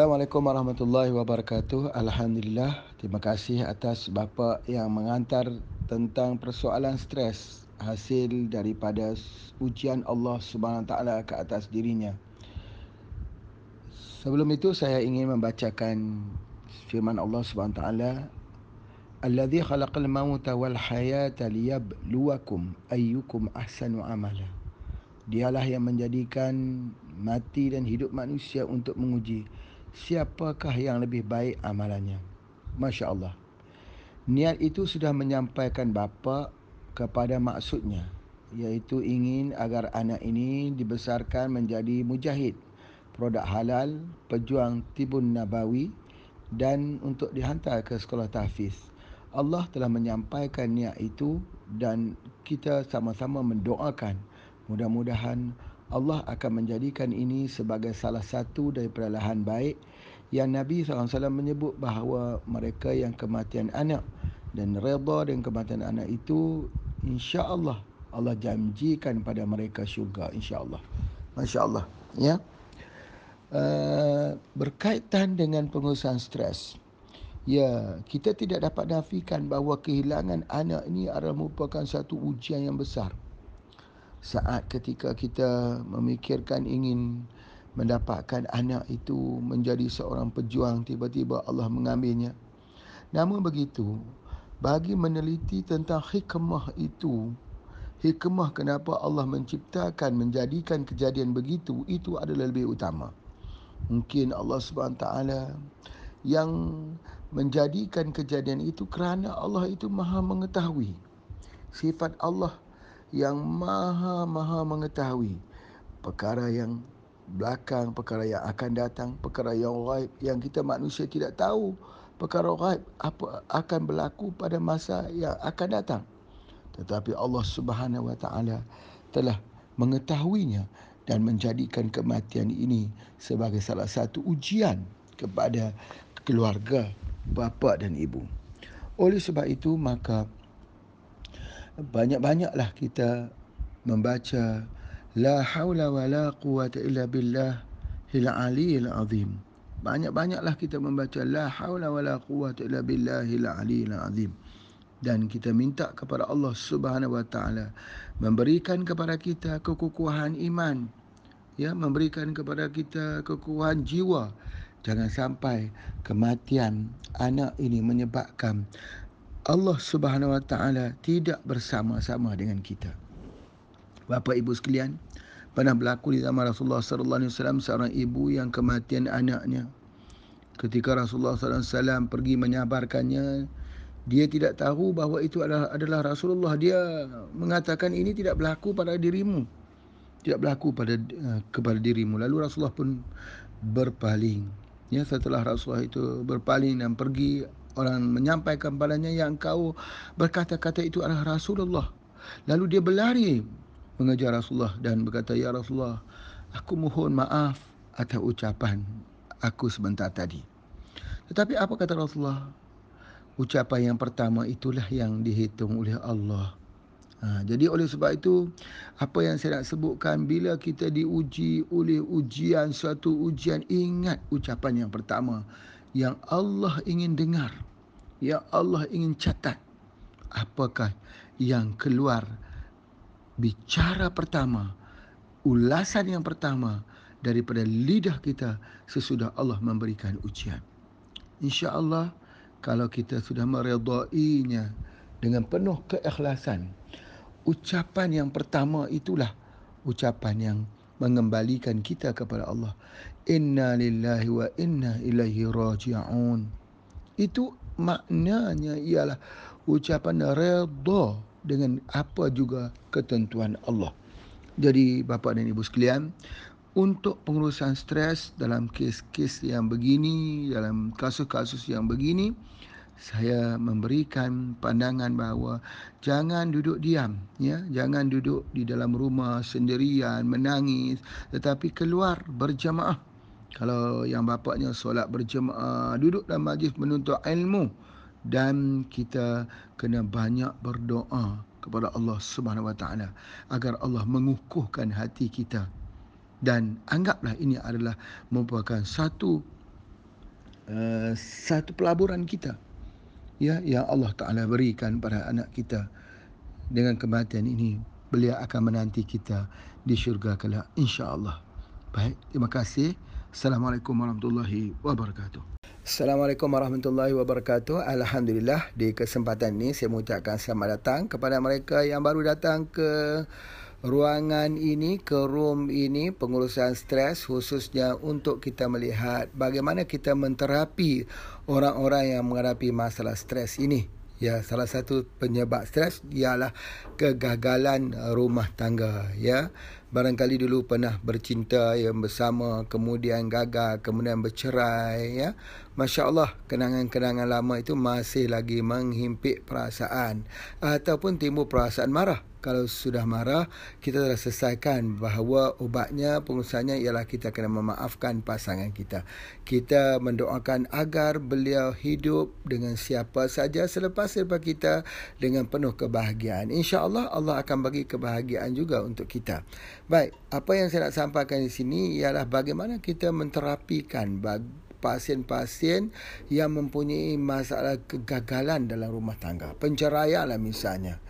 Assalamualaikum warahmatullahi wabarakatuh. Alhamdulillah. Terima kasih atas bapa yang mengantar tentang persoalan stres hasil daripada ujian Allah Subhanahu taala ke atas dirinya. Sebelum itu saya ingin membacakan firman Allah Subhanahu taala Alladhi khalaqal mauta wal hayata liyabluwakum ayyukum ahsanu amala. Dialah yang menjadikan mati dan hidup manusia untuk menguji siapakah yang lebih baik amalannya. Masya Allah. Niat itu sudah menyampaikan bapa kepada maksudnya, iaitu ingin agar anak ini dibesarkan menjadi mujahid, produk halal, pejuang tibun nabawi dan untuk dihantar ke sekolah tahfiz. Allah telah menyampaikan niat itu dan kita sama-sama mendoakan mudah-mudahan Allah akan menjadikan ini sebagai salah satu daripada lahan baik yang Nabi SAW menyebut bahawa mereka yang kematian anak dan redha dengan kematian anak itu insya Allah Allah janjikan pada mereka syurga insya Allah Masya Allah ya. Uh, berkaitan dengan pengurusan stres ya kita tidak dapat nafikan bahawa kehilangan anak ini adalah merupakan satu ujian yang besar saat ketika kita memikirkan ingin mendapatkan anak itu menjadi seorang pejuang tiba-tiba Allah mengambilnya. Namun begitu bagi meneliti tentang hikmah itu hikmah kenapa Allah menciptakan menjadikan kejadian begitu itu adalah lebih utama. Mungkin Allah taala yang menjadikan kejadian itu kerana Allah itu Maha mengetahui sifat Allah yang maha-maha mengetahui perkara yang belakang, perkara yang akan datang, perkara yang gaib yang kita manusia tidak tahu. Perkara gaib apa akan berlaku pada masa yang akan datang. Tetapi Allah Subhanahu Wa Taala telah mengetahuinya dan menjadikan kematian ini sebagai salah satu ujian kepada keluarga bapa dan ibu. Oleh sebab itu maka banyak-banyaklah kita membaca la haula wala quwata illa billah hil aliyil azim. Banyak-banyaklah kita membaca la haula wala quwata illa billah hil aliyil azim. Dan kita minta kepada Allah Subhanahu wa taala memberikan kepada kita kekukuhan iman. Ya memberikan kepada kita kekukuhan jiwa. Jangan sampai kematian anak ini menyebabkan Allah Subhanahu Wa Taala tidak bersama-sama dengan kita. Bapak Ibu sekalian, pernah berlaku di zaman Rasulullah sallallahu alaihi wasallam seorang ibu yang kematian anaknya. Ketika Rasulullah sallallahu alaihi wasallam pergi menyabarkannya, dia tidak tahu bahawa itu adalah adalah Rasulullah. Dia mengatakan ini tidak berlaku pada dirimu. Tidak berlaku pada uh, kepada dirimu. Lalu Rasulullah pun berpaling. Ya, setelah Rasulullah itu berpaling dan pergi orang menyampaikan padanya yang kau berkata-kata itu adalah Rasulullah. Lalu dia berlari mengejar Rasulullah dan berkata, Ya Rasulullah, aku mohon maaf atas ucapan aku sebentar tadi. Tetapi apa kata Rasulullah? Ucapan yang pertama itulah yang dihitung oleh Allah. Ha, jadi oleh sebab itu, apa yang saya nak sebutkan, bila kita diuji oleh ujian, suatu ujian, ingat ucapan yang pertama yang Allah ingin dengar, yang Allah ingin catat. Apakah yang keluar bicara pertama, ulasan yang pertama daripada lidah kita sesudah Allah memberikan ujian. Insya Allah kalau kita sudah meredainya dengan penuh keikhlasan, ucapan yang pertama itulah ucapan yang mengembalikan kita kepada Allah. Inna lillahi wa inna ilaihi raji'un. Itu maknanya ialah ucapan redha dengan apa juga ketentuan Allah. Jadi bapa dan ibu sekalian, untuk pengurusan stres dalam kes-kes yang begini, dalam kasus-kasus yang begini, saya memberikan pandangan bahawa jangan duduk diam ya jangan duduk di dalam rumah sendirian menangis tetapi keluar berjamaah kalau yang bapaknya solat berjamaah duduk dalam majlis menuntut ilmu dan kita kena banyak berdoa kepada Allah Subhanahu Wa Taala agar Allah mengukuhkan hati kita dan anggaplah ini adalah merupakan satu uh, satu pelaburan kita ya yang Allah Taala berikan pada anak kita dengan kematian ini beliau akan menanti kita di syurga kelak insya-Allah. Baik, terima kasih. Assalamualaikum warahmatullahi wabarakatuh. Assalamualaikum warahmatullahi wabarakatuh. Alhamdulillah di kesempatan ini saya mengucapkan selamat datang kepada mereka yang baru datang ke ruangan ini, ke room ini, pengurusan stres khususnya untuk kita melihat bagaimana kita menterapi orang-orang yang menghadapi masalah stres ini. Ya, salah satu penyebab stres ialah kegagalan rumah tangga, ya barangkali dulu pernah bercinta yang bersama kemudian gagal kemudian bercerai ya. masya-Allah kenangan-kenangan lama itu masih lagi menghimpit perasaan ataupun timbul perasaan marah. Kalau sudah marah kita telah selesaikan bahawa ubatnya pengurusannya ialah kita kena memaafkan pasangan kita. Kita mendoakan agar beliau hidup dengan siapa saja selepas selepas kita dengan penuh kebahagiaan. insya-Allah Allah akan bagi kebahagiaan juga untuk kita baik apa yang saya nak sampaikan di sini ialah bagaimana kita menterapikan pasien-pasien yang mempunyai masalah kegagalan dalam rumah tangga penceraian lah misalnya.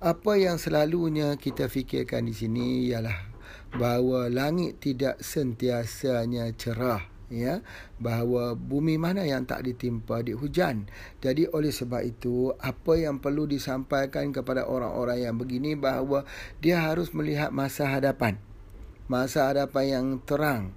Apa yang selalunya kita fikirkan di sini ialah bahawa langit tidak sentiasanya cerah ya bahawa bumi mana yang tak ditimpa di hujan. Jadi oleh sebab itu apa yang perlu disampaikan kepada orang-orang yang begini bahawa dia harus melihat masa hadapan. Masa hadapan yang terang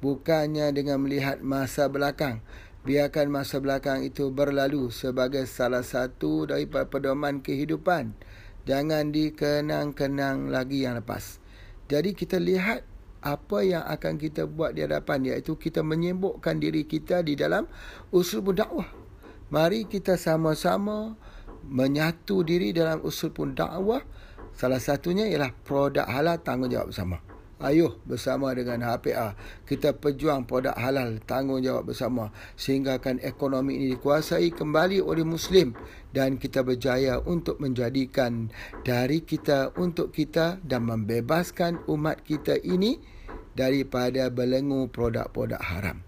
bukannya dengan melihat masa belakang. Biarkan masa belakang itu berlalu sebagai salah satu daripada pedoman kehidupan. Jangan dikenang-kenang lagi yang lepas. Jadi kita lihat apa yang akan kita buat di hadapan iaitu kita menyibukkan diri kita di dalam usul dakwah. Mari kita sama-sama menyatu diri dalam usul pun dakwah. Salah satunya ialah produk halal tanggungjawab bersama. Ayuh bersama dengan HPA kita pejuang produk halal tanggungjawab bersama sehingga kan ekonomi ini dikuasai kembali oleh muslim dan kita berjaya untuk menjadikan dari kita untuk kita dan membebaskan umat kita ini daripada belenggu produk-produk haram.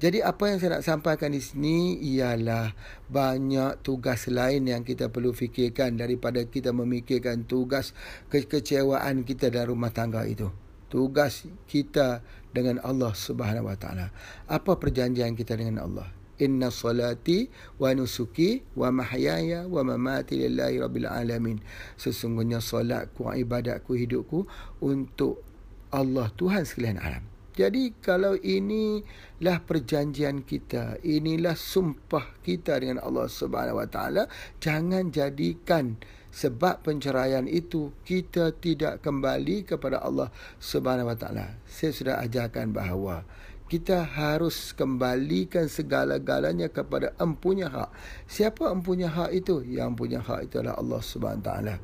Jadi apa yang saya nak sampaikan di sini ialah banyak tugas lain yang kita perlu fikirkan daripada kita memikirkan tugas kekecewaan kita dalam rumah tangga itu. Tugas kita dengan Allah Subhanahu Wa Taala. Apa perjanjian kita dengan Allah? Inna salati wa nusuki wa mahyaya wa mamati lillahi rabbil alamin. Sesungguhnya solatku, ibadatku, hidupku untuk Allah Tuhan sekalian alam. Jadi kalau inilah perjanjian kita, inilah sumpah kita dengan Allah Subhanahu Wa Taala, jangan jadikan sebab penceraian itu kita tidak kembali kepada Allah Subhanahu Wa Taala. Saya sudah ajarkan bahawa kita harus kembalikan segala-galanya kepada empunya hak. Siapa empunya hak itu? Yang punya hak itu adalah Allah Subhanahu Wa Taala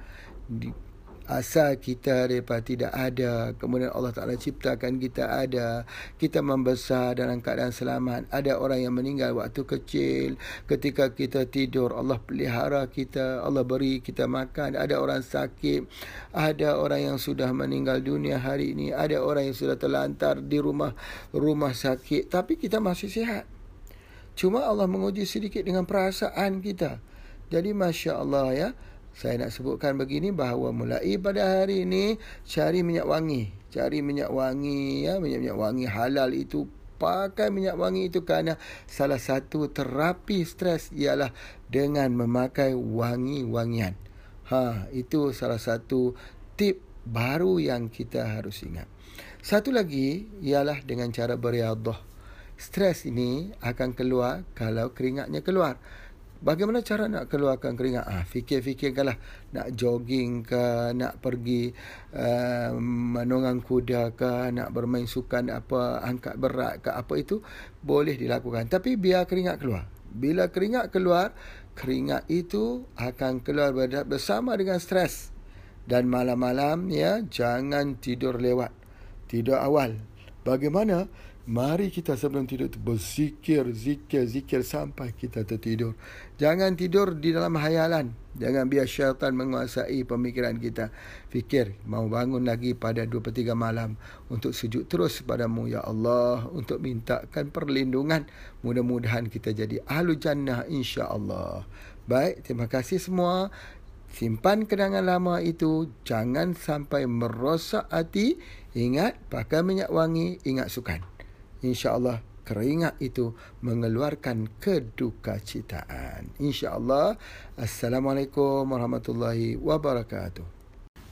asal kita daripada tidak ada. Kemudian Allah Taala ciptakan kita ada. Kita membesar dalam keadaan selamat. Ada orang yang meninggal waktu kecil. Ketika kita tidur Allah pelihara kita. Allah beri kita makan. Ada orang sakit. Ada orang yang sudah meninggal dunia hari ini. Ada orang yang sudah terlantar di rumah rumah sakit. Tapi kita masih sihat. Cuma Allah menguji sedikit dengan perasaan kita. Jadi masya-Allah ya saya nak sebutkan begini bahawa mulai pada hari ini cari minyak wangi. Cari minyak wangi ya, minyak-minyak wangi halal itu pakai minyak wangi itu kerana salah satu terapi stres ialah dengan memakai wangi-wangian. Ha, itu salah satu tip baru yang kita harus ingat. Satu lagi ialah dengan cara beriadah. Stres ini akan keluar kalau keringatnya keluar. Bagaimana cara nak keluarkan keringat? Ah, fikir-fikirkanlah nak jogging ke, nak pergi uh, menunggang kuda ke, nak bermain sukan apa, angkat berat ke apa itu boleh dilakukan. Tapi biar keringat keluar. Bila keringat keluar, keringat itu akan keluar bersama dengan stres. Dan malam-malam ya jangan tidur lewat. Tidur awal. Bagaimana? Mari kita sebelum tidur berzikir, zikir, zikir sampai kita tertidur. Jangan tidur di dalam hayalan. Jangan biar syaitan menguasai pemikiran kita. Fikir, mau bangun lagi pada 2 per 3 malam untuk sujud terus padamu, Ya Allah, untuk mintakan perlindungan. Mudah-mudahan kita jadi ahlu jannah, insya Allah. Baik, terima kasih semua. Simpan kenangan lama itu. Jangan sampai merosak hati. Ingat, pakai minyak wangi, ingat sukan insya-Allah keringat itu mengeluarkan keduka citaan. Insya-Allah. Assalamualaikum warahmatullahi wabarakatuh.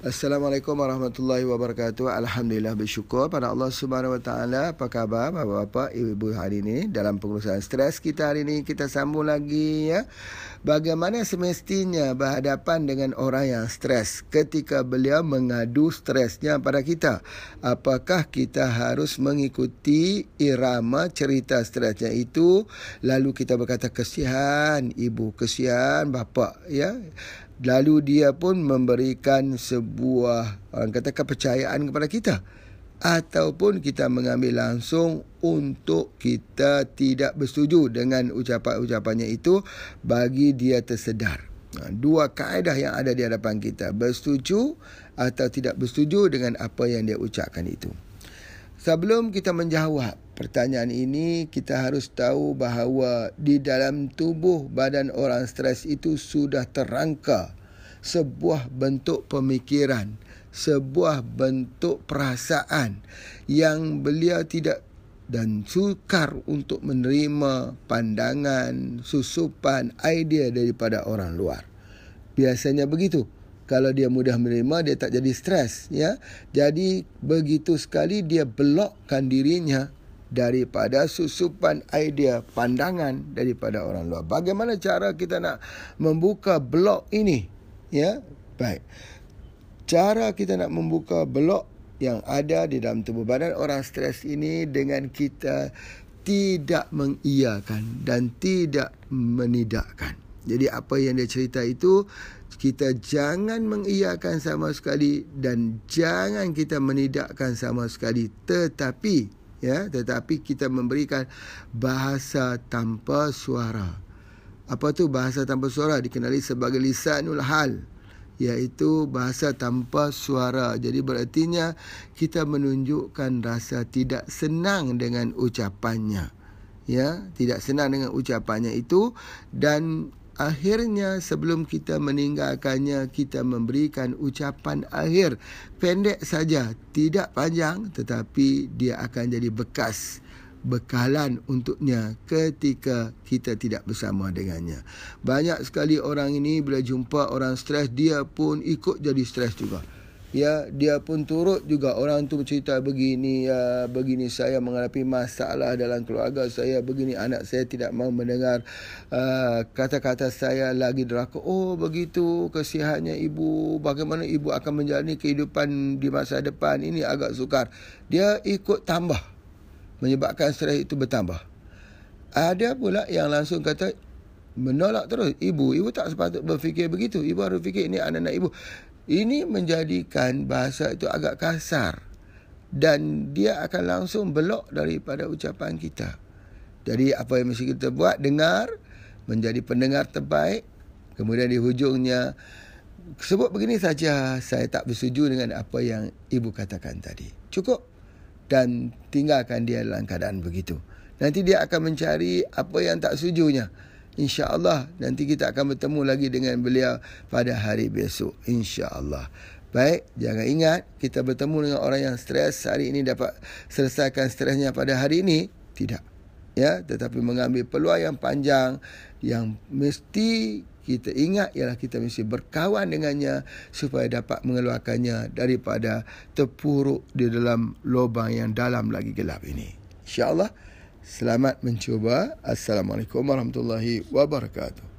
Assalamualaikum warahmatullahi wabarakatuh. Alhamdulillah bersyukur pada Allah Subhanahu wa taala. Apa khabar bapa-bapa, ibu-ibu hari ini dalam pengurusan stres kita hari ini kita sambung lagi ya. Bagaimana semestinya berhadapan dengan orang yang stres ketika beliau mengadu stresnya pada kita? Apakah kita harus mengikuti irama cerita stresnya itu lalu kita berkata kesian ibu, kesian bapa ya? Lalu dia pun memberikan sebuah orang kata kepercayaan kepada kita ataupun kita mengambil langsung untuk kita tidak bersetuju dengan ucapan-ucapannya itu bagi dia tersedar. Ha, dua kaedah yang ada di hadapan kita, bersetuju atau tidak bersetuju dengan apa yang dia ucapkan itu. Sebelum kita menjawab pertanyaan ini, kita harus tahu bahawa di dalam tubuh badan orang stres itu sudah terangka sebuah bentuk pemikiran, sebuah bentuk perasaan yang beliau tidak dan sukar untuk menerima pandangan, susupan, idea daripada orang luar. Biasanya begitu. Kalau dia mudah menerima, dia tak jadi stres. Ya? Jadi begitu sekali dia blokkan dirinya daripada susupan idea, pandangan daripada orang luar. Bagaimana cara kita nak membuka blok ini? Ya, baik. Cara kita nak membuka blok yang ada di dalam tubuh badan orang stres ini dengan kita tidak mengiyakan dan tidak menidakkan. Jadi apa yang dia cerita itu kita jangan mengiyakan sama sekali dan jangan kita menidakkan sama sekali tetapi ya tetapi kita memberikan bahasa tanpa suara. Apa tu bahasa tanpa suara? Dikenali sebagai lisanul hal iaitu bahasa tanpa suara. Jadi berartinya kita menunjukkan rasa tidak senang dengan ucapannya ya. Tidak senang dengan ucapannya itu dan akhirnya sebelum kita meninggalkannya kita memberikan ucapan akhir pendek saja tidak panjang tetapi dia akan jadi bekas bekalan untuknya ketika kita tidak bersama dengannya. Banyak sekali orang ini bila jumpa orang stres dia pun ikut jadi stres juga. Ya, dia pun turut juga orang tu bercerita begini ya, begini saya menghadapi masalah dalam keluarga saya, begini anak saya tidak mau mendengar uh, kata-kata saya lagi deraka. Oh, begitu kesihannya ibu, bagaimana ibu akan menjalani kehidupan di masa depan ini agak sukar. Dia ikut tambah menyebabkan stres itu bertambah. Ada pula yang langsung kata menolak terus. Ibu, ibu tak sepatut berfikir begitu. Ibu harus fikir ini anak-anak ibu. Ini menjadikan bahasa itu agak kasar. Dan dia akan langsung belok daripada ucapan kita. Jadi apa yang mesti kita buat? Dengar. Menjadi pendengar terbaik. Kemudian di hujungnya. Sebut begini saja. Saya tak bersetuju dengan apa yang ibu katakan tadi. Cukup dan tinggalkan dia dalam keadaan begitu. Nanti dia akan mencari apa yang tak setujunya. InsyaAllah nanti kita akan bertemu lagi dengan beliau pada hari besok. InsyaAllah. Baik, jangan ingat kita bertemu dengan orang yang stres hari ini dapat selesaikan stresnya pada hari ini. Tidak. Ya, tetapi mengambil peluang yang panjang yang mesti kita ingat ialah kita mesti berkawan dengannya supaya dapat mengeluarkannya daripada terpuruk di dalam lubang yang dalam lagi gelap ini. InsyaAllah, selamat mencuba. Assalamualaikum warahmatullahi wabarakatuh.